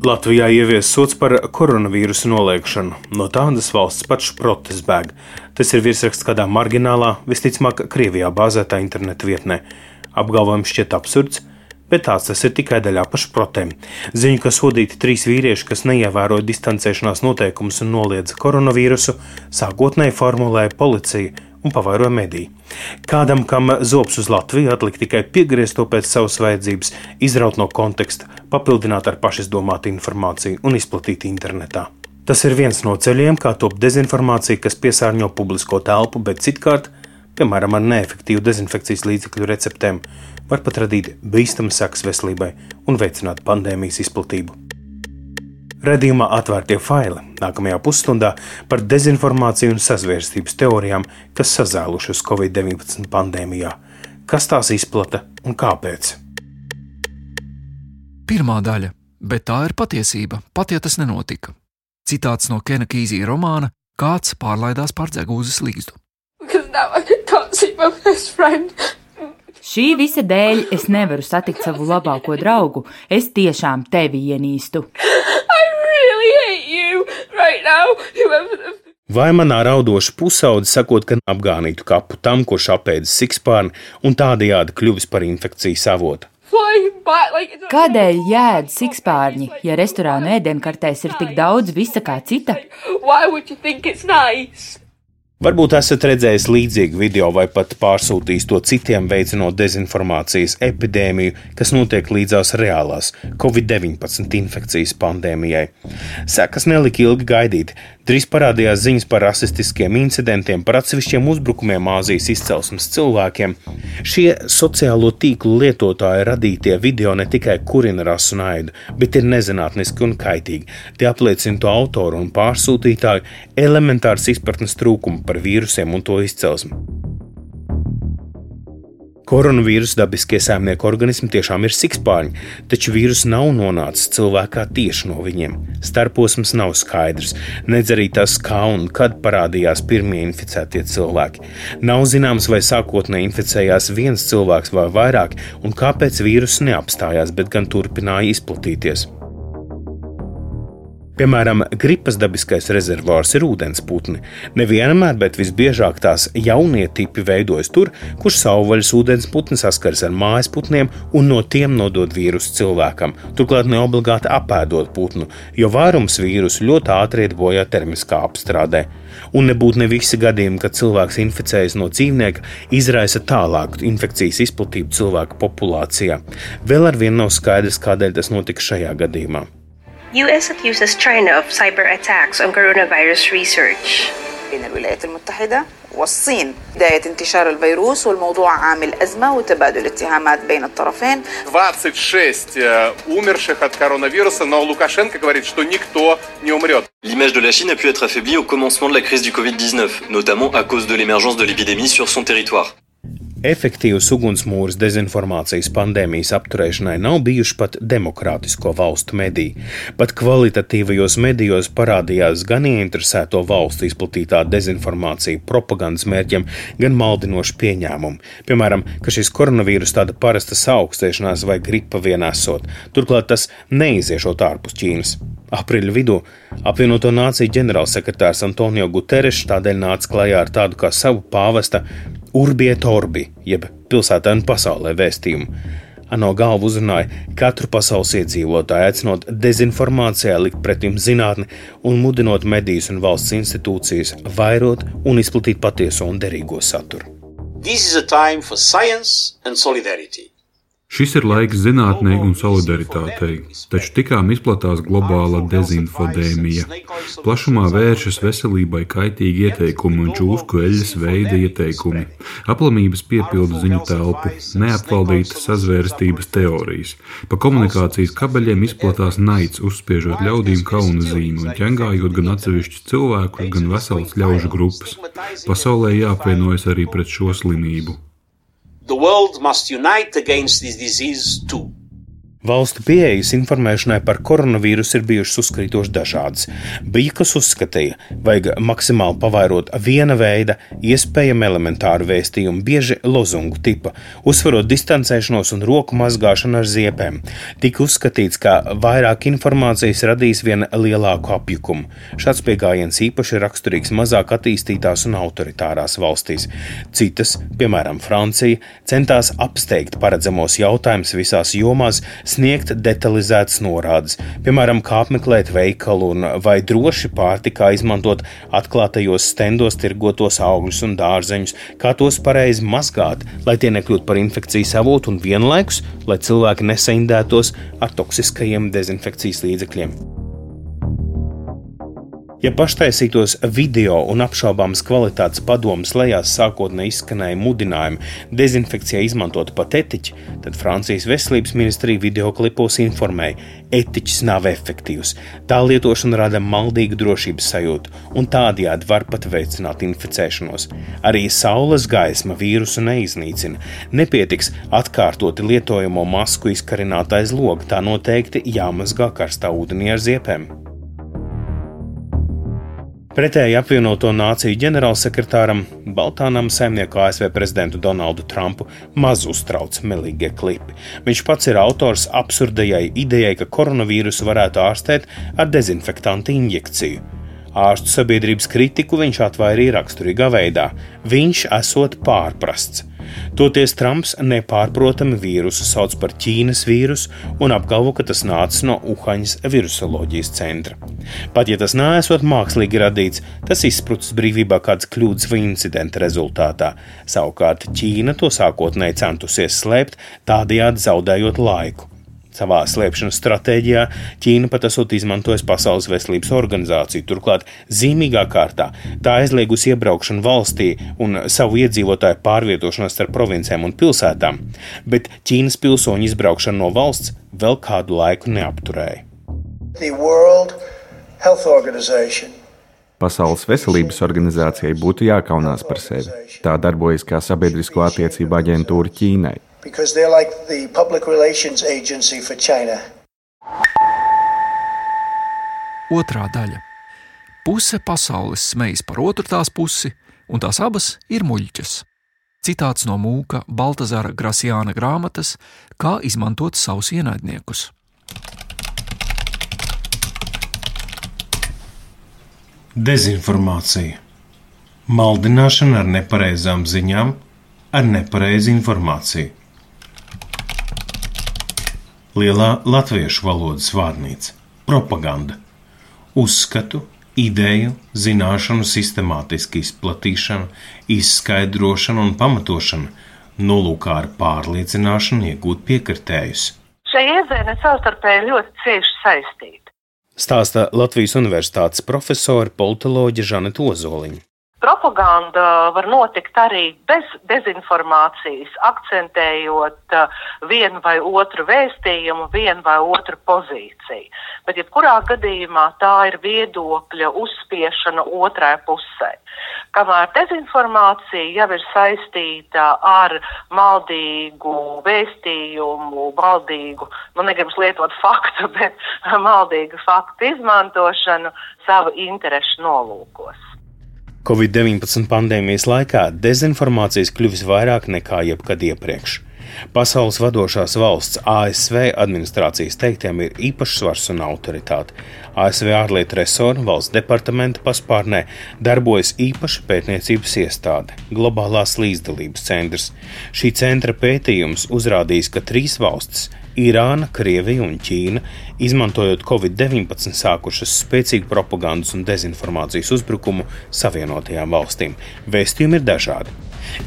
Latvijā ievies sots par koronavīrusu noliekšanu. No tādas valsts pašas protests bēg. Tas ir virsraksts kādā marginālā, visticamāk, Krievijā bāzētā interneta vietnē. Apgalvojums šķiet absurds, bet tāds tas ir tikai daļā pašprotēm. Ziņu, ka sodīti trīs vīrieši, kas neievēroja distancēšanās noteikumus un noliedza koronavīrusu, sākotnēji formulēja policija un pavairoja mediji. Kādam, kam zobs uz Latviju, atlika tikai piegriezt to pēc savas vajadzības, izraut no konteksta, papildināt ar pašizdomātu informāciju un izplatīt internetā. Tas ir viens no ceļiem, kā top dezinformācija, kas piesārņo publisko telpu, bet citkārt, piemēram, ar neefektīvu dezinfekcijas līdzekļu receptēm, var pat radīt bīstamas sekas veselībai un veicināt pandēmijas izplatību. Radījumā atvērtie faili nākamajā pusstundā par dezinformāciju un sazvērstības teorijām, kas sazēlušas Covid-19 pandēmijā, kas tās izplata un kāpēc. Pirmā daļa, bet tā ir patiesība, pat ja tas nenotika. Citāts no Kena Kīzija romāna Kāds pārlaidās pār dzegūzes līgstu. Šī visa dēļ es nevaru satikt savu labāko draugu. Es tiešām tevi ienīstu right now. Vai manā raudoša pusaudze sakot, ka apgānītu kapu tam, kurš apēdis sikspārni un tādējādi kļuvis par infekcijas avotu? Kādēļ jēd sikspārņi, ja restorānu ēdienkartēs ir tik daudz visa kā cita? Varbūt esat redzējis līdzīgu video vai pat pārsūtījis to citiem, veicinot dezinformācijas epidēmiju, kas notiek līdzās reālās Covid-19 infekcijas pandēmijai. Sekas nelika ilgi gaidīt. Drīz parādījās ziņas par rasistiskiem incidentiem, par atsevišķiem uzbrukumiem Āzijas izcelsmes cilvēkiem. Šie sociālo tīklu lietotāji radītie video ne tikai kurina rasu naidu, bet ir nezinātniski un kaitīgi. Tie apliecina to autoru un pārsūtītāju elementāras izpratnes trūkumu par vīrusiem un to izcelsmi. Koronavīrusa dabiskie saimnieku organismi tiešām ir sikspārņi, taču vīrus nav nonācis cilvēkā tieši no viņiem. Starposms nav skaidrs, nedz arī tas, kā un kad parādījās pirmie inficētie cilvēki. Nav zināms, vai sākotnēji inficējās viens cilvēks vai vairāk, un kāpēc vīrus neapstājās, bet gan turpināja izplatīties. Piemēram, gripas dabiskais rezervārs ir ūdensputni. Nevienmēr, bet visbiežāk tās jaunie tipi veidojas tur, kur savvaļas ūdensputni saskaras ar mājas putniem un no tiem nodod vīrusu cilvēkam. Turklāt ne obligāti apēdot putnu, jo vairums vīrusu ļoti ātri iet bojā termiskā apstrādē. Un nebūtu ne visi gadījumi, kad cilvēks inficējas no dzīvnieka, izraisa tālāku infekcijas izplatību cilvēku populācijā. Vēl ar vienu nav skaidrs, kādēļ tas notika šajā gadījumā. US accuses China of cyber attacks on coronavirus research. بين الولايات المتحدة والصين بداية انتشار الفيروس والموضوع عامل أزمة وتبادل اتهامات بين الطرفين 26 умерших от коронавируса, но Лукашенко говорит, что никто не умрет. L'image de la Chine a pu être affaiblie au commencement de la crise du Covid-19, notamment à cause de l'émergence de l'épidémie sur son territoire. Efektīvs ugunsmūrs dezinformācijas pandēmijas apturēšanai nav bijuši pat demokrātisko valstu mediji. Pat kvalitatīvajos medijos parādījās gan ieinteresēto valstu izplatītā dezinformācija propagandas mērķiem, gan maldinoši pieņēmumi. Piemēram, ka šis koronavīrus tāda parasta augstēšanās vai gripa vien esot. Turklāt tas neiziešot ārpus Ķīnas. Aprīļa vidū apvienoto nāciju ģenerālsekretārs Antonio Guterres tādēļ nāca klajā ar tādu kā savu pāvesta Urbiet Orbi, jeb pilsētēnu pasaulē vēstījumu. ANO galvu uzrunāja katru pasaules iedzīvotāju, aicinot dezinformācijā likt pretim zinātni un mudinot medijas un valsts institūcijas vairot un izplatīt patieso un derīgo saturu. This is a time for science and solidarity. Šis ir laiks zinātnē un solidaritātei, taču tikām izplatās globāla dezinfodēmija. Plašumā vēršas veselībai kaitīgi ieteikumi un čūsku eļļas veida ieteikumi. Aplamības piepildu ziņu telpu, neapvaldīta sazvērstības teorijas. Pa komunikācijas kabeļiem izplatās naids, uzspiežot ļaudīm kauna zīmi un ķengājot gan atsevišķus cilvēkus, gan veselas ļaužu grupas. Pasaulē jāapvienojas arī pret šo slimību. The world must unite against this disease too. Valstu pieejas informēšanai par koronavīrusu ir bijušas uzkrītoši dažādas. Bija, kas uzskatīja, vajag maksimāli pavairot viena veida, iespējami elementāru vēstījumu, bieži lozungu tipa, uzsverot distancēšanos un roku mazgāšanu ar ziepēm. Tika uzskatīts, ka vairāk informācijas radīs vien lielāku apjukumu. Šāds pieejams īpaši raksturīgs mazāk attīstītās un autoritārās valstīs. Citas, piemēram, Francija, centās apsteigt paredzamos jautājumus visās jomās, sniegt detalizētas norādes, piemēram, kā apmeklēt veikalu un vai droši pārtikā izmantot atklātajos stendos tirgotos augļus un dārzeņus, kā tos pareizi mazgāt, lai tie nekļūtu par infekcijas avotu un vienlaikus, lai cilvēki nesaindētos ar toksiskajiem dezinfekcijas līdzekļiem. Ja paštaisītos video un apšaubāmas kvalitātes padomus lejās sākotnēji izskanēja mudinājumi dezinfekcijai izmantot pat etiķi, tad Francijas veselības ministrija video klipos informēja, etiķis nav efektīvs. Tā lietošana rada maldīgu drošības sajūtu un tādējādi var pat veicināt inficēšanos. Arī saules gaisma vīrusu neiznīcina. Nepietiks atkārtoti lietojamo masku izkarināt aiz loga, tā noteikti jāmazgā karstā ūdenī ar ziepēm. Pretēji apvienoto nāciju ģenerālsekretāram Baltānam saimnieku ASV prezidentu Donaldu Trumpu maz uztrauc melīgie klipi. Viņš pats ir autors absurdajai idejai, ka koronavīrusu varētu ārstēt ar dezinfektantu injekciju. Ārstu sabiedrības kritiku viņš atvairīja raksturīgā veidā. Viņš esot pārprasts. Toties Trumps nepārprotami vīrusu sauc par Ķīnas vīrusu un apgalvo, ka tas nācis no Uhaņas virusoloģijas centra. Pat ja tas neesot mākslīgi radīts, tas izsprucis brīvībā kādas kļūdas vai incidenta rezultātā. Savukārt Ķīna to sākotnēji centusies slēpt, tādējādi zaudējot laiku. Savā slēpšanas stratēģijā. Ķīna pat esot izmantojusi Pasaules veselības organizāciju, turklāt zīmīgā kārtā tā aizliegusi iebraukšanu valstī un savu iedzīvotāju pārvietošanos starp provincēm un pilsētām, bet Ķīnas pilsoņu izbraukšanu no valsts vēl kādu laiku neapturēja. Pasaules veselības organizācijai būtu jākaunās par sevi. Tā darbojas kā sabiedrisko attiecību aģentūra Ķīnai because they're like the public relations agency for China. Otrā daļa. Puse pasaules smejas par otru tās pusi, un tās abas ir muļķas. Citāts no mūka Baltazara Grasjāna grāmatas Kā izmantot savus ienaidniekus. Dezinformācija, maldināšana ar nepareizām ziņām, ar nepareizu informāciju. Lielā latviešu valodas vārnīca - propaganda, uzskatu, ideju, zināšanu sistemātiska izplatīšana, izskaidrošana un pamatošana, nolūkā ar pārliecināšanu iegūt piekritējus. Šie iedzieni savstarpēji ļoti cieši saistīti. Stāsta Latvijas Universitātes profesora politoloģija Žaneta Ozoliņa. Propaganda var notikt arī bez dezinformācijas, akcentējot uh, vienu vai otru vēstījumu, vienu vai otru pozīciju. Bet, jebkurā gadījumā, tā ir viedokļa uzspiešana otrai pusē. Kamēr dezinformācija jau ir saistīta ar maldīgu vēstījumu, maldīgu, nu, negribas lietot faktu, bet maldīgu faktu izmantošanu savu interešu nolūkos. Covid-19 pandēmijas laikā dezinformācijas kļuvis vairāk nekā jebkad iepriekš. Pasaules vadošās valsts ASV administrācijas teiktiem ir īpašs svars un autoritāte. ASV ārlietu resora valsts departamenta paspārnē darbojas īpaša pētniecības iestāde - Globālās līdzdalības centrs. Šī centra pētījums uzrādījis, ka trīs valstis Irāna, Krievija un Ķīna, izmantojot Covid-19, sākušas spēcīgu propagandas un dezinformācijas uzbrukumu Savienotajām valstīm. Vēstījumi ir dažādi.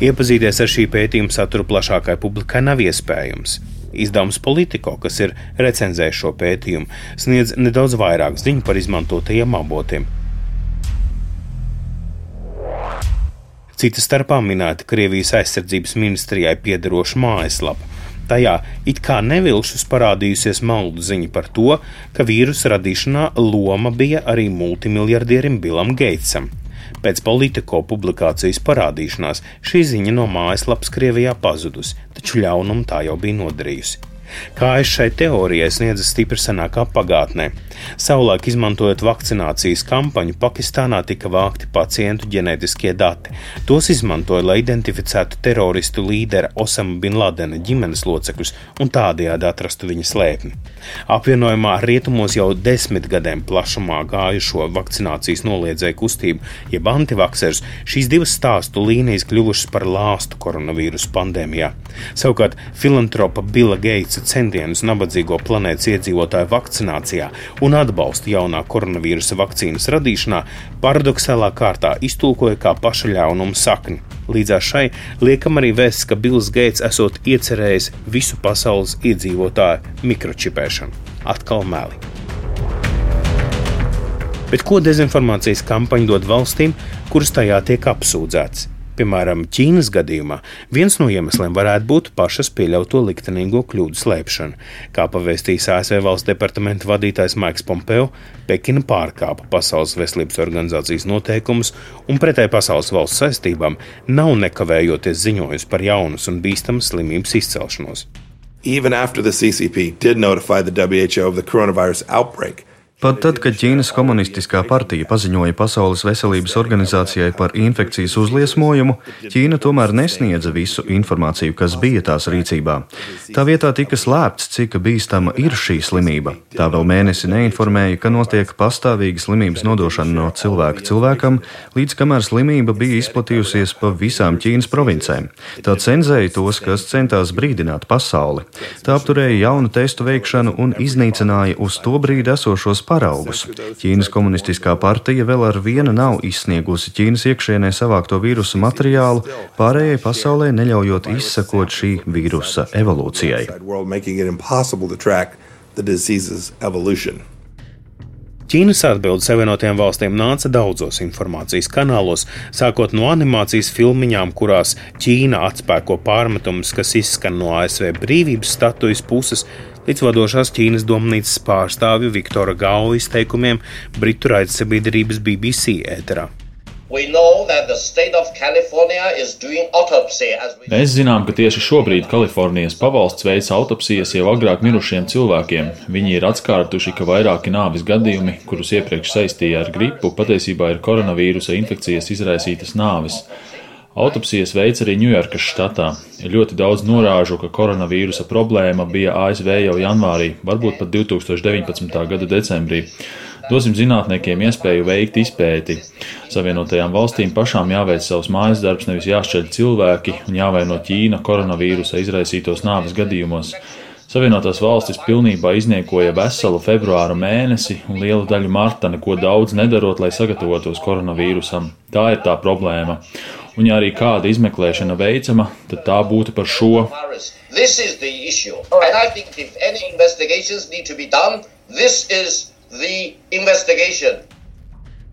Iepazīties ar šī pētījuma saturu plašākai publikai nav iespējams. Izdevums Politico, kas ir recenzējis šo pētījumu, sniedz nedaudz vairāk ziņu par izmantotajiem avotiem. Cita starpā minēta Krievijas aizsardzības ministrijai piederoša mājaslapa, Tajā it kā nevilšus parādījusies maldu ziņa par to, ka vīrusu radīšanā loma bija arī multimiljardierim Bilam Geitsam. Pēc politiko publikācijas parādīšanās šī ziņa no mājaslapas Krievijā pazudusi, taču ļaunumu tā jau bija nodarījusi. Kā es šai teorijai sniedzu stipri senākā pagātnē. Savulaik izmantojot vakcinācijas kampaņu, Pakistānā tika vākti pacientu ģenētiskie dati. Tos izmantoja, lai identificētu teroristu līdera Osama Bin Ladena ģimenes locekļus un tādējādi atrastu viņa slēpni. Apvienojumā rietumos jau desmit gadiem plašumā gājušo vakcinācijas noliedzēju kustību, jeb antivakserus, šīs divas stāstu līnijas kļuvušas par lāstu koronavīrusa pandēmijā. Savukārt filantropa Bila Geitsa centienus nabadzīgo planētas iedzīvotāju vakcinācijā un atbalstu jaunā koronavīrusa vakcīnas radīšanā paradoxālā kārtā iztulkoja kā pašaļaunumu sakni. Līdzās šai liekam arī vēsts, ka Bills Geits esot iecerējis visu pasaules iedzīvotāju mikročipēšanu. Atkal meli. Bet ko dezinformācijas kampaņa dod valstīm, kuras tajā tiek apsūdzētas? Piemēram, Ķīnas gadījumā viens no iemesliem varētu būt pašas pieļauto liktenīgo kļūdu slēpšana. Kā pavēstījis ASV valsts departamenta vadītājs Maiks Pompeo, Pekina pārkāpa Pasaules veselības organizācijas noteikumus un pretēji pasaules valsts saistībām nav nekavējoties ziņojusi par jaunas un bīstamas slimības izcelšanos. Even after the CCP did notify the WHO of the coronavirus outbreak, Pat tad, kad Ķīnas komunistiskā partija paziņoja Pasaules veselības organizācijai par infekcijas uzliesmojumu, Ķīna tomēr nesniedza visu informāciju, kas bija tās rīcībā. Tā vietā tika slēpts, cik bīstama ir šī slimība. Tā vēl mēnesi neinformēja, ka notiek pastāvīga slimības nodošana no cilvēka cilvēkam, līdz kamēr slimība bija izplatījusies pa visām Ķīnas provincēm. Tā cenzēja tos, kas centās brīdināt pasauli. Tā apturēja jaunu testu veikšanu un iznīcināja uz to brīdi esošos paraugus. Ķīnas komunistiskā partija vēl ar vienu nav izsniegusi Ķīnas iekšienē savākto vīrusu materiālu, pārējai pasaulē neļaujot izsekot šī vīrusa evolūcijai. Ķīnas atbilde Savienotajām valstīm nāca daudzos informācijas kanālos, sākot no animācijas filmiņām, kurās Ķīna atspēko pārmetumus, kas izskan no ASV brīvības statujas puses, līdz vadošās Ķīnas domnīcas pārstāvju Viktora Gau izteikumiem Britu raidsabiedrības BBC ēterā. Mēs zinām, ka tieši šobrīd Kalifornijas pavalsts veic autopsijas jau agrāk mirušiem cilvēkiem. Viņi ir atskārtuši, ka vairāki nāvis gadījumi, kurus iepriekš saistīja ar gripu, patiesībā ir koronavīrusa infekcijas izraisītas nāvis. Autopsijas veids arī Ņujorkas štatā. Ir ļoti daudz norāžu, ka koronavīrusa problēma bija ASV jau janvārī, varbūt pat 2019. gada decembrī. Dosim zinātniekiem iespēju veikt izpēti. Savienotajām valstīm pašām jāveic savs mājas darbs, nevis jāšķeļ cilvēki un jāvaino Ķīna koronavīrusa izraisītos nāves gadījumos. Savienotās valstis pilnībā izniekoja veselu februāra mēnesi un lielu daļu marta neko daudz nedarot, lai sagatavotos koronavīrusam. Tā ir tā problēma. Un ja arī kāda izmeklēšana veicama, tad tā būtu par šo. This is the issue.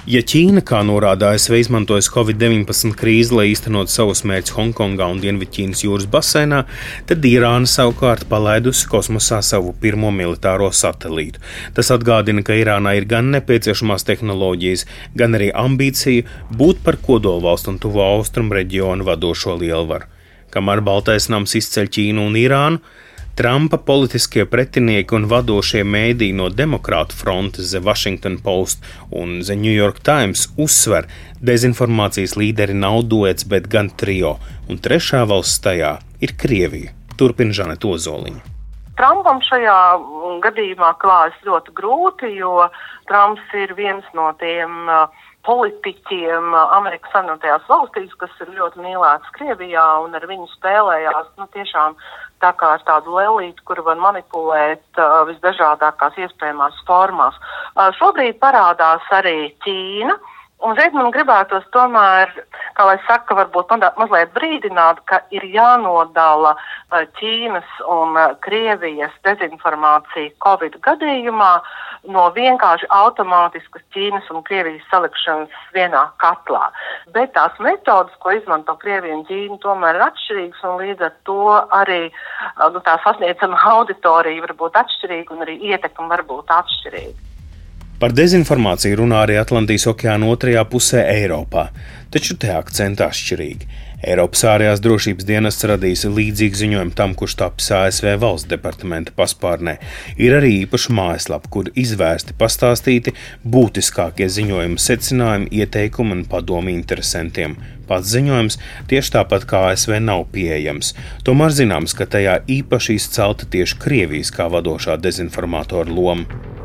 Ja Ķīna, kā norāda ASV, izmantojas Covid-19 krīzi, lai īstenot savus mērķus Hongkongā un Dienvidķīnas jūras basēnā, tad Irāna savukārt palaidusi kosmosā savu pirmo militāro satelītu. Tas atgādina, ka Irānā ir gan nepieciešamās tehnoloģijas, gan arī ambīcija būt par kodolvalstu un tuvo austrumu reģionu vadošo lielvaru. Kamēr Baltais nams izceļ Ķīnu un Irānu, Trumpa politiskie pretinieki un vadošie mēdīji no Demokrātu frontes, The Washington Post un The New York Times uzsver, dezinformācijas līderi nav duets, bet gan trio, un trešā valsts tajā ir Krievija. Turpina Žaneta Ozoliņa. Trumpam šajā gadījumā klājas ļoti grūti, jo Trumps ir viens no tiem uh, politiķiem Amerikas Savienotajās valstīs, kas ir ļoti mīlēts Krievijā un ar viņu spēlējās nu, tiešām tā kā ar tādu lelīti, kuru var manipulēt uh, visdažādākās iespējamās formās. Uh, šobrīd parādās arī Ķīna. Un šeit man gribētos tomēr, kā lai saka, varbūt mazliet brīdināt, ka ir jānodala Ķīnas un Krievijas dezinformācija Covid gadījumā no vienkārši automātiskas Ķīnas un Krievijas salikšanas vienā katlā. Bet tās metodas, ko izmanto Krievija un Ķīna, tomēr ir atšķirīgas un līdz ar to arī nu, tā sasniedzama auditorija var būt atšķirīga un arī ietekme var būt atšķirīga. Par dezinformāciju runā arī Atlantijas okeāna otrajā pusē Eiropā, taču te akcenti atšķirīgi. Eiropas ārējās drošības dienests radīs līdzīgu ziņojumu tam, kurš tapis ASV valsts departamenta paspārnē. Ir arī īpaša mājaslapa, kur izvērsti pastāstīti būtiskākie ziņojuma secinājumi, ieteikumi un padomi interesantiem. Pats ziņojums tieši tāpat kā ASV nav pieejams. Tomēr zināms, ka tajā īpaši izcelta tieši Krievijas kā vadošā dezinformātora loma.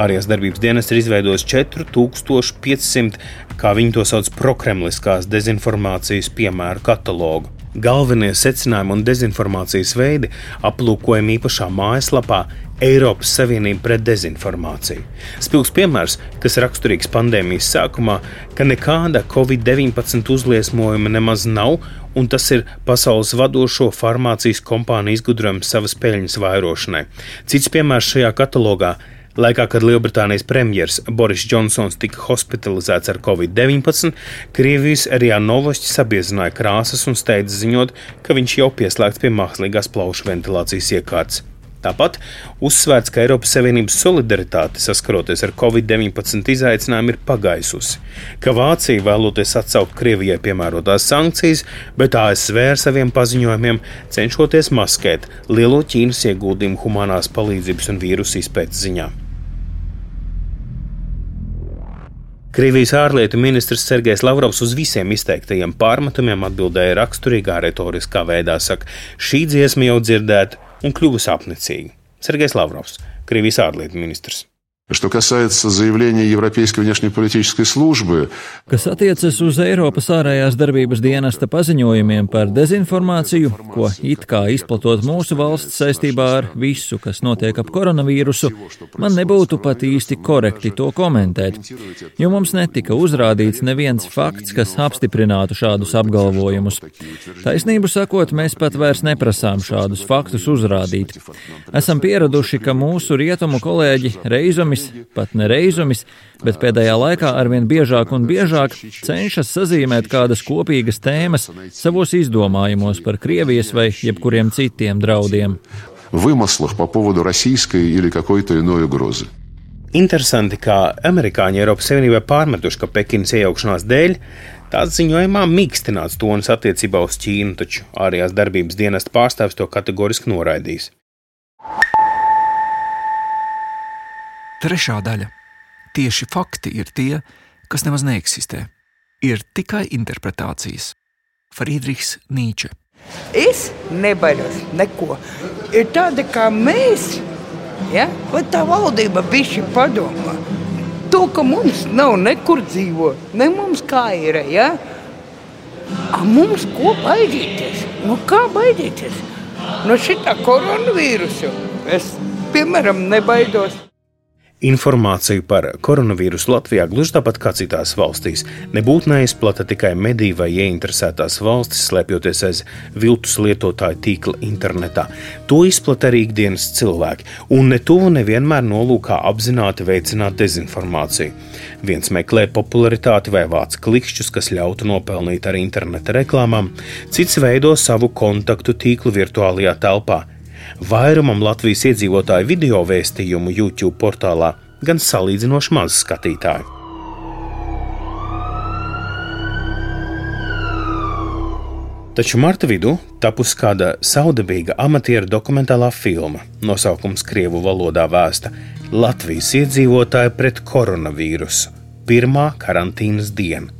Ārējās darbības dienas ir izveidojis 4500, kā viņi to sauc, prokremliskās dezinformācijas piemēru katalogu. Galvenie secinājumi un dezinformācijas veidi aplūkojami īpašā mājaslapā Eiropas Savienība pret dezinformāciju. Spilgs piemērs, kas raksturīgs pandēmijas sākumā, ka nekāda Covid-19 uzliesmojuma nemaz nav, un tas ir pasaules vadošo farmācijas kompāniju izgudrojums savas peļņas vairošanai. Cits piemērs šajā katalogā Laikā, kad Lielbritānijas premjerministrs Boris Džonsons tika hospitalizēts ar covid-19, Krievijas RIA novosti sabiezināja krāsas un steidza ziņot, ka viņš jau pieslēgts pie mākslīgās plaušu ventilācijas iekārtas. Tāpat uzsvērts, ka Eiropas Savienības solidaritāte saskaroties ar covid-19 izaicinājumu ir pagaisusi, ka Vācija vēloties atsaukt Krievijai piemērotās sankcijas, bet ASV ar saviem paziņojumiem cenšoties maskēt lielo Ķīnas ieguldījumu humanās palīdzības un vīrusu izpētes ziņā. Krievijas ārlietu ministrs Sergejs Lavrovs uz visiem izteiktajiem pārmetumiem atbildēja raksturīgā retoriskā veidā, saka, šī dziesma jau dzirdēta un kļuvusi apnicīga. Sergejs Lavrovs, Krievijas ārlietu ministrs. Что касается заявления Европейской внешнеполитической службы, kas attiecas uz Eiropas ārējās darbības dienesta paziņojumiem par dezinformāciju, ko it kā izplatot mūsu valsts saistībā ar visu, kas notiek ap koronavīrusu, man nebūtu pat īsti korekti to komentēt, jo mums netika uzrādīts neviens fakts, kas apstiprinātu šādus apgalvojumus. Taisnību sakot, mēs pat vairs neprasām šādus faktus uzrādīt. Esam pieraduši, ka mūsu rietumu kolēģi reizumi reizumis, pat ne reizumis, bet pēdējā laikā arvien biežāk un biežāk cenšas sazīmēt kādas kopīgas tēmas savos izdomājumos par Krievijas vai jebkuriem citiem draudiem. Вымыслах по поводу российской или какой-то иной угрозы. Interesanti, kā amerikāņi Eiropas Savienībai pārmetuši, ka Pekinas iejaukšanās dēļ tās ziņojumā mīkstināts tonis attiecībā uz Ķīnu, taču ārējās darbības dienesta pārstāvis to kategoriski noraidīs. Trešā daļa - tieši fakti ir tie, kas nemaz neeksistē. Ir tikai interpretācijas. Friedrichs Nīče. Es nebaidos neko. Ir tāda kā mēs, ja? tā valdība bišķi padomā. To, ka mums nav nekur dzīvot, ne mums kā ir. Ja? A mums ko baidīties? Nu, kā baidīties? No šitā koronavīrusa es, piemēram, nebaidos. Informāciju par koronavīrusu Latvijā, gluži tāpat kā citās valstīs, nebūtu neizplata tikai mediju vai ieinteresētās valstis, slēpjoties aiz viltus lietotāju tīkla internetā. To izplata arī ikdienas cilvēki, un ne tuvu nevienmēr nolūkā apzināti veicināt dezinformāciju. Viens meklē popularitāti vai vāc klikšķus, kas ļautu nopelnīt ar interneta reklāmām, cits veido savu kontaktu tīklu virtuālajā telpā Vairumam Latvijas iedzīvotāju video vēstījumu YouTube portālā gan salīdzinoši maz skatītāju. Taču marta vidū tapusi kāda saudabīga amatieru dokumentālā filma, nosaukums Krievu valodā vēsta Latvijas iedzīvotāji pret koronavīrusu - pirmā karantīnas diena.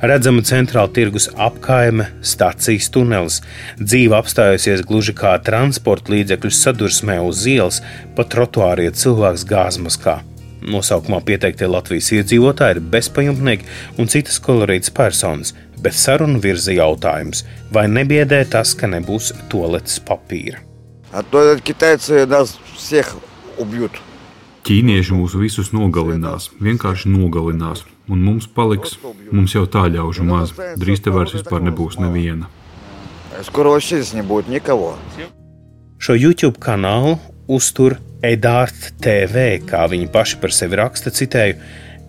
Redzama centrāla tirgus apkaime, stācijas tunelis, dzīve apstājusies gluži kā transporta līdzekļu sadursmē uz ielas, pa trotuāriem cilvēks gāzmaskā. Nosaukumā pieteiktie Latvijas iedzīvotāji ir bezpajumtnieki un citas kolorītas personas, bet sarunu virza jautājums, vai nebiedē tas, ka nebūs toaletes papīra. А то китайцы нас всех убьют. Ķīnieši mūs visus nogalinās, vienkārši nogalinās, un mums paliks, mums jau tā ļaužu maz, drīz te vairs vispār nebūs neviena. Šo YouTube kanālu uztur Edārta TV, kā viņi paši par sevi raksta, citēju,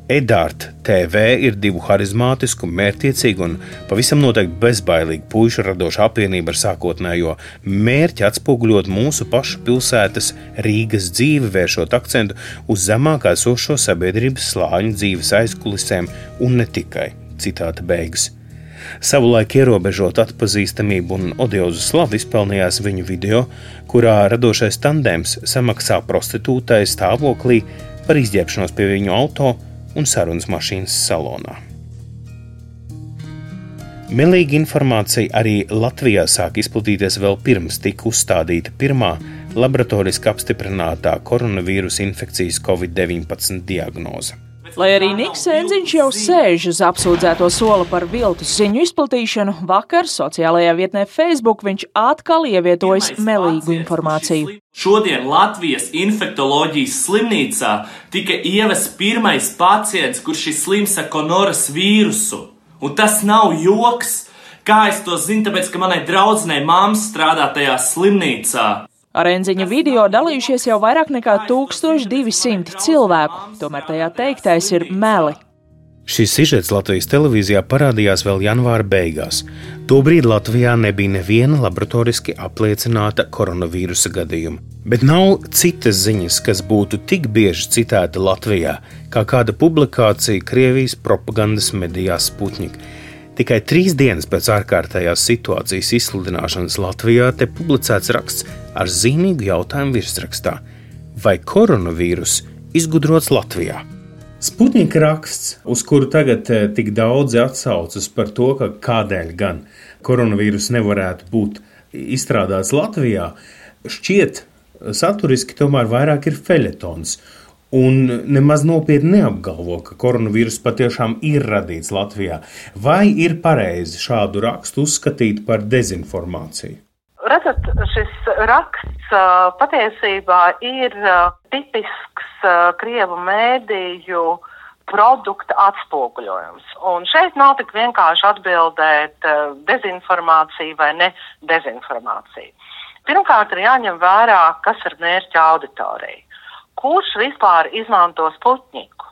Edārta TV ir divu harizmātisku, mērķiecīgu un pavisam noteikti bezbailīgu puišu radošu apvienību ar sākotnējo mērķi atspoguļot mūsu pašu pilsētas Rīgas dzīvi, vēršot akcentu uz zemāk esošo sabiedrības slāņu dzīves aizkulisēm un ne tikai. Citāta beigas. Savulaik ierobežot atpazīstamību un odiozu slavu izpelnījās viņu video, kurā radošais tandēms samaksā prostitūtai stāvoklī par izģērbšanos pie viņu auto un sarunas mašīnas salonā. Melīga informācija arī Latvijā sāk izplatīties vēl pirms tika uzstādīta pirmā laboratoriski apstiprinātā koronavīrusa infekcijas Covid-19 diagnoze. Lai arī Niks Enziņš jau sēž uz apsūdzēto soli par viltus ziņu izplatīšanu, vakar sociālajā vietnē Facebook viņš atkal ievietojas melīgu informāciju. Šodien Latvijas infektoloģijas slimnīcā tika ievests pirmais pacients, kurš ir slims ar konoras vīrusu. Un tas nav joks! Kā es to zinu, tāpēc, ka manai draudzenei mamma strādā tajā slimnīcā. Ar Enziņa video dalījušies jau vairāk nekā 1200 cilvēku, tomēr tajā teiktais ir meli. Šis sižets Latvijas televīzijā parādījās vēl janvāra beigās. Tobrīd Latvijā nebija neviena laboratoriski apliecināta koronavīrusa gadījuma. Bet nav citas ziņas, kas būtu tik bieži citēta Latvijā, kā kāda publikācija Krievijas propagandas medijā Sputnik. Tikai trīs dienas pēc ārkārtējās situācijas izsludināšanas Latvijā te publicēts raksts ar zīmīgu jautājumu virsrakstā: Vai koronavīrus izgudrots Latvijā? Sputnika raksts, uz kuru tagad eh, tik daudzi atsaucas par to, ka kādēļ gan koronavīrus nevarētu būt izstrādāts Latvijā, šķiet saturiski tomēr vairāk ir feļetons un nemaz nopietni neapgalvo, ka koronavīrus patiešām ir radīts Latvijā. Vai ir pareizi šādu rakstu uzskatīt par dezinformāciju? Redzat, šis raksts patiesībā ir tipisks Krievu mēdīju produkta atspoguļojums. Un šeit nav tik vienkārši atbildēt dezinformācija vai ne dezinformācija. Pirmkārt, ir jāņem vērā, kas ir mērķa auditorija kurš vispār izmanto Sputniku?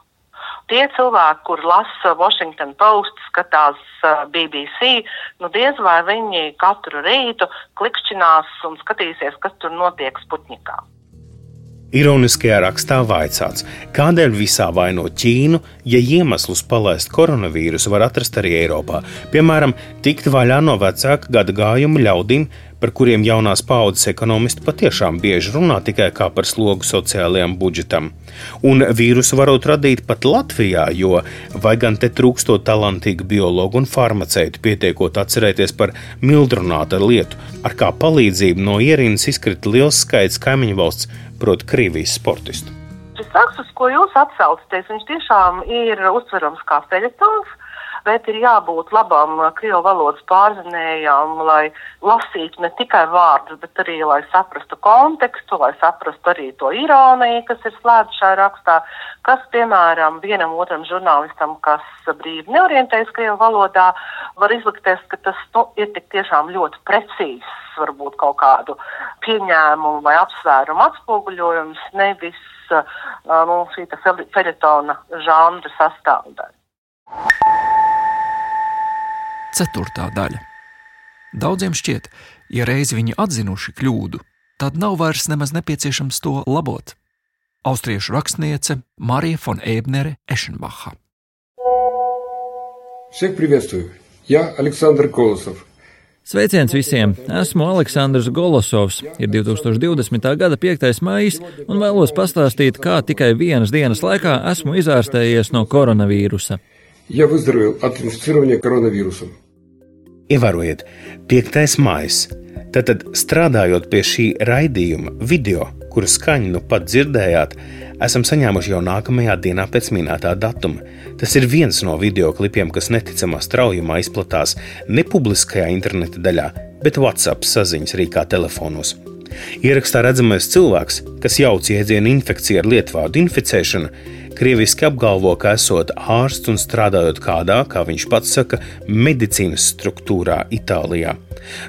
Tie cilvēki, kur lasa Washington Post, skatās uh, BBC, nu diez vai viņi katru rītu klikšķinās un skatīsies, kas tur notiek Sputnikā. Ironiskajā rakstā vaicāts, kādēļ visā vaino Ķīnu, ja iemeslus palaist koronavīrusu var atrast arī Eiropā. Piemēram, tikt vaļā no vecāka gada gājuma ļaudīm, par kuriem jaunās paudzes ekonomisti patiešām bieži runā tikai kā par slogu sociālajiem budžetam. Un vīrusu varot radīt pat Latvijā, jo vai gan te trūkstot talantīgu biologu un farmaceitu, pietiekot atcerēties par mildrunāta lietu, ar kā palīdzību no ierīnas izkrita liels skaits kaimiņu valsts, proti, Krievijas sportistu. Šis raksts, ko jūs atsaucaties, viņš tiešām ir uztverams kā feļetons bet ir jābūt labam uh, krievu valodas pārzinējām, lai lasītu ne tikai vārdus, bet arī, lai saprastu kontekstu, lai saprastu arī to ironiju, kas ir slēpta šajā rakstā, kas, piemēram, vienam otram žurnālistam, kas brīvi neorientējas krievu valodā, var izlikties, ka tas nu, ir tik tiešām ļoti precīzs, varbūt kaut kādu pieņēmumu vai apsvērumu atspoguļojums, nevis uh, nu, šī feļetona žanra sastāvdaļa Ceturtā daļa. Daudziem šķiet, ja reiz viņi atzinuši kļūdu, tad nav vairs nemaz nepieciešams to labot. Austriešu rakstniece Marija von Ebnere Ešenbacha. Всех приветствую! Я Александр Колосов. Sveiciens visiem! Esmu Aleksandrs Golosovs. Ir 2020. gada 5. maijs un vēlos pastāstīt, kā tikai vienas dienas laikā esmu izārstējies no koronavīrusa. Я Ievērojiet, 5. maija. Tātad, strādājot pie šī raidījuma, video, kuru skaņu nu pat dzirdējāt, esam saņēmuši jau nākamajā dienā pēc minētā datuma. Tas ir viens no video klipiem, kas neticamā straujumā izplatās ne publiskajā interneta daļā, bet WhatsApp saziņas rīkā telefonos. Ierakstā redzamais cilvēks, kas jauc jēdzienu infekcija ar lietvārdu inficēšana, krieviski apgalvo, ka esot ārsts un strādājot kādā, kā viņš pats saka, medicīnas struktūrā Itālijā.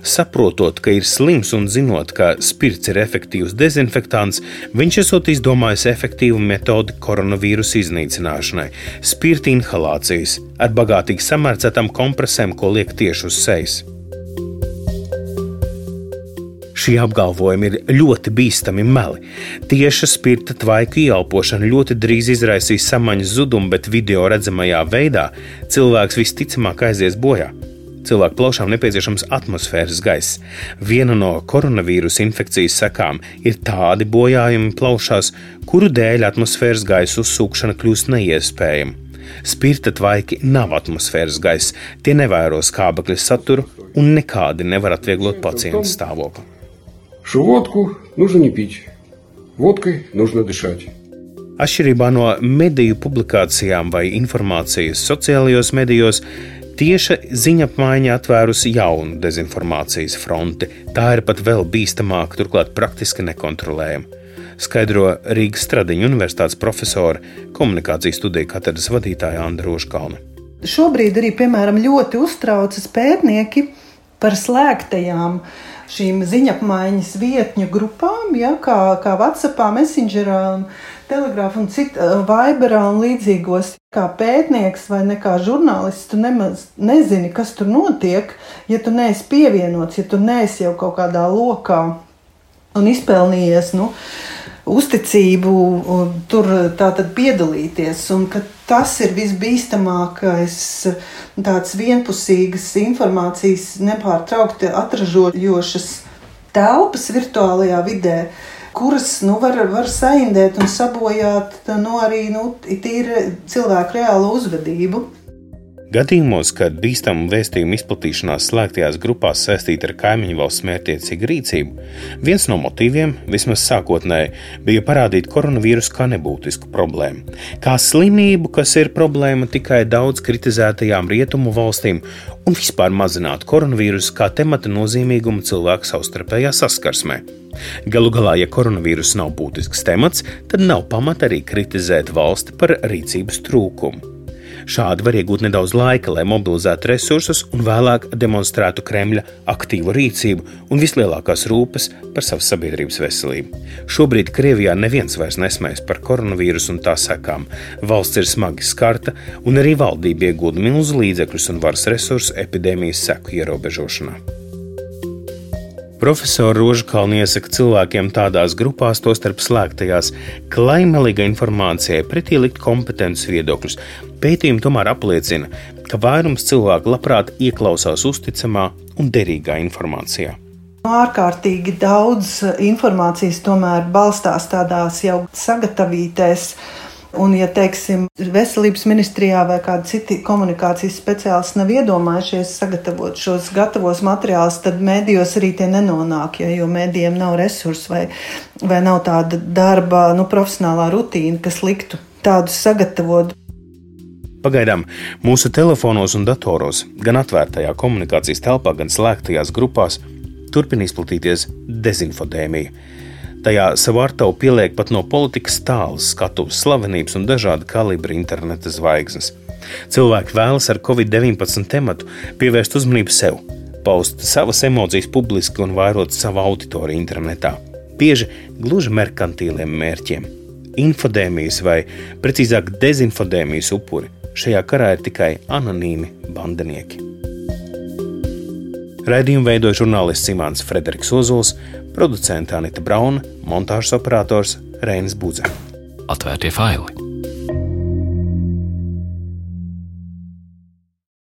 Saprotot, ka ir slims un zinot, ka spirts ir efektīvs dezinfektāns, viņš esot izdomājis efektīvu metodi koronavīrusa iznīcināšanai - spirta inhalācijas ar bagātīgi samērcētām kompresēm, ko liek tieši uz sejas. Šie apgalvojumi ir ļoti bīstami meli. Tieša spirta tvaiku ieelpošana ļoti drīz izraisīs samaņas zudumu, bet video redzamajā veidā cilvēks visticamāk aizies bojā. Cilvēku plaušām nepieciešams atmosfēras gaiss. Viena no koronavīrusa infekcijas sekām ir tādi bojājumi plaušās, kuru dēļ atmosfēras gaisa uzsūkšana kļūst neiespējama. Spirta tvaiki nav atmosfēras gaisa, tie nevēro skābekļa saturu un nekādi nevar atvieglot pacienta stāvokli. Šo vodku нужно не пить. Водкой нужно дышать. Atšķirībā no mediju publikācijām vai informācijas sociālajos medijos, tieša ziņa apmaiņa atvērusi jaunu dezinformācijas fronti. Tā ir pat vēl bīstamāka, turklāt praktiski nekontrolējama. Skaidro Rīgas Stradiņa Universitātes profesora, komunikācijas studiju katedras vadītāja Andra Roškalna. Šobrīd arī, piemēram, ļoti uztraucas pētnieki par slēgtajām šīm ziņapmaiņas vietņu grupām, ja, kā, kā WhatsApp, Messengerā, Telegrāfā un citu Viberā un līdzīgos. Kā pētnieks vai kā žurnālists, tu nemaz nezini, kas tur notiek, ja tu neesi pievienots, ja tu neesi jau kaut kādā lokā un izpelnījies. Nu, uzticību tur piedalīties. Un tas ir visbīstamākais, tāds vienpusīgas informācijas nepārtraukti atražojošas telpas virtuālajā vidē, kuras nu, var, var saindēt un sabojāt nu, arī nu, tīri cilvēku reālu uzvedību. Gadījumos, kad bīstamu vēstījumu izplatīšanās slēgtajās grupās saistīta ar kaimiņu valsts mērķiecīgu rīcību, viens no motīviem, vismaz sākotnēji, bija parādīt koronavīrusu kā nebūtisku problēmu, kā slimību, kas ir problēma tikai daudz kritizētajām rietumu valstīm, un vispār mazināt koronavīrusu kā temata nozīmīgumu cilvēku savstarpējā saskarsmē. Galu galā, ja koronavīrus nav būtisks temats, tad nav pamata arī kritizēt valsti par rīcības trūkumu. Šādi var iegūt nedaudz laika, lai mobilizētu resursus un vēlāk demonstrētu Kremļa aktīvu rīcību un vislielākās rūpes par savas sabiedrības veselību. Šobrīd Krievijā neviens vairs nesmējas par koronavīrusu un tā sekām. Valsts ir smagi skarta, un arī valdība iegūda milzu līdzekļus un varas resursus epidēmijas seku ierobežošanā. Profesora Rožkalna iesaka cilvēkiem tādās grupās, tostarp slēgtajās, klaimelīga informācijai pretī likt kompetences viedokļus. Pētījumi tomēr apliecina, ka vairums cilvēku labprāt ieklausās uzticamā un derīgā informācijā. Ārkārtīgi daudz informācijas tomēr balstās tādās jau sagatavītās Un, ja teiksim, veselības ministrijā vai kādi citi komunikācijas speciālisti nav iedomājušies sagatavot šos gatavos materiālus, tad mēdījos arī tie nenonāk, ja, jo mēdījiem nav resursu vai, vai nav tāda darba, nu, profesionālā rutīna, kas liktu tādus sagatavot. Pagaidām mūsu telefonos un datoros, gan atvērtajā komunikācijas telpā, gan slēgtajās grupās, turpina izplatīties dezinfodēmija Tajā savu artavu pieliek pat no politikas tālas skatuves slavenības un dažāda kalibra interneta zvaigznes. Cilvēki vēlas ar Covid-19 tematu pievērst uzmanību sev, paust savas emocijas publiski un vairot savu auditoriju internetā. Bieži gluži merkantīliem mērķiem. Infodēmijas vai, precīzāk, dezinfodēmijas upuri šajā karā ir tikai anonīmi bandinieki. Raidījumu veidoja žurnālists Imants Frederiks Ozols, producents Anita Brauna, montāžas operators Reinis Budze. Atvērtie faili!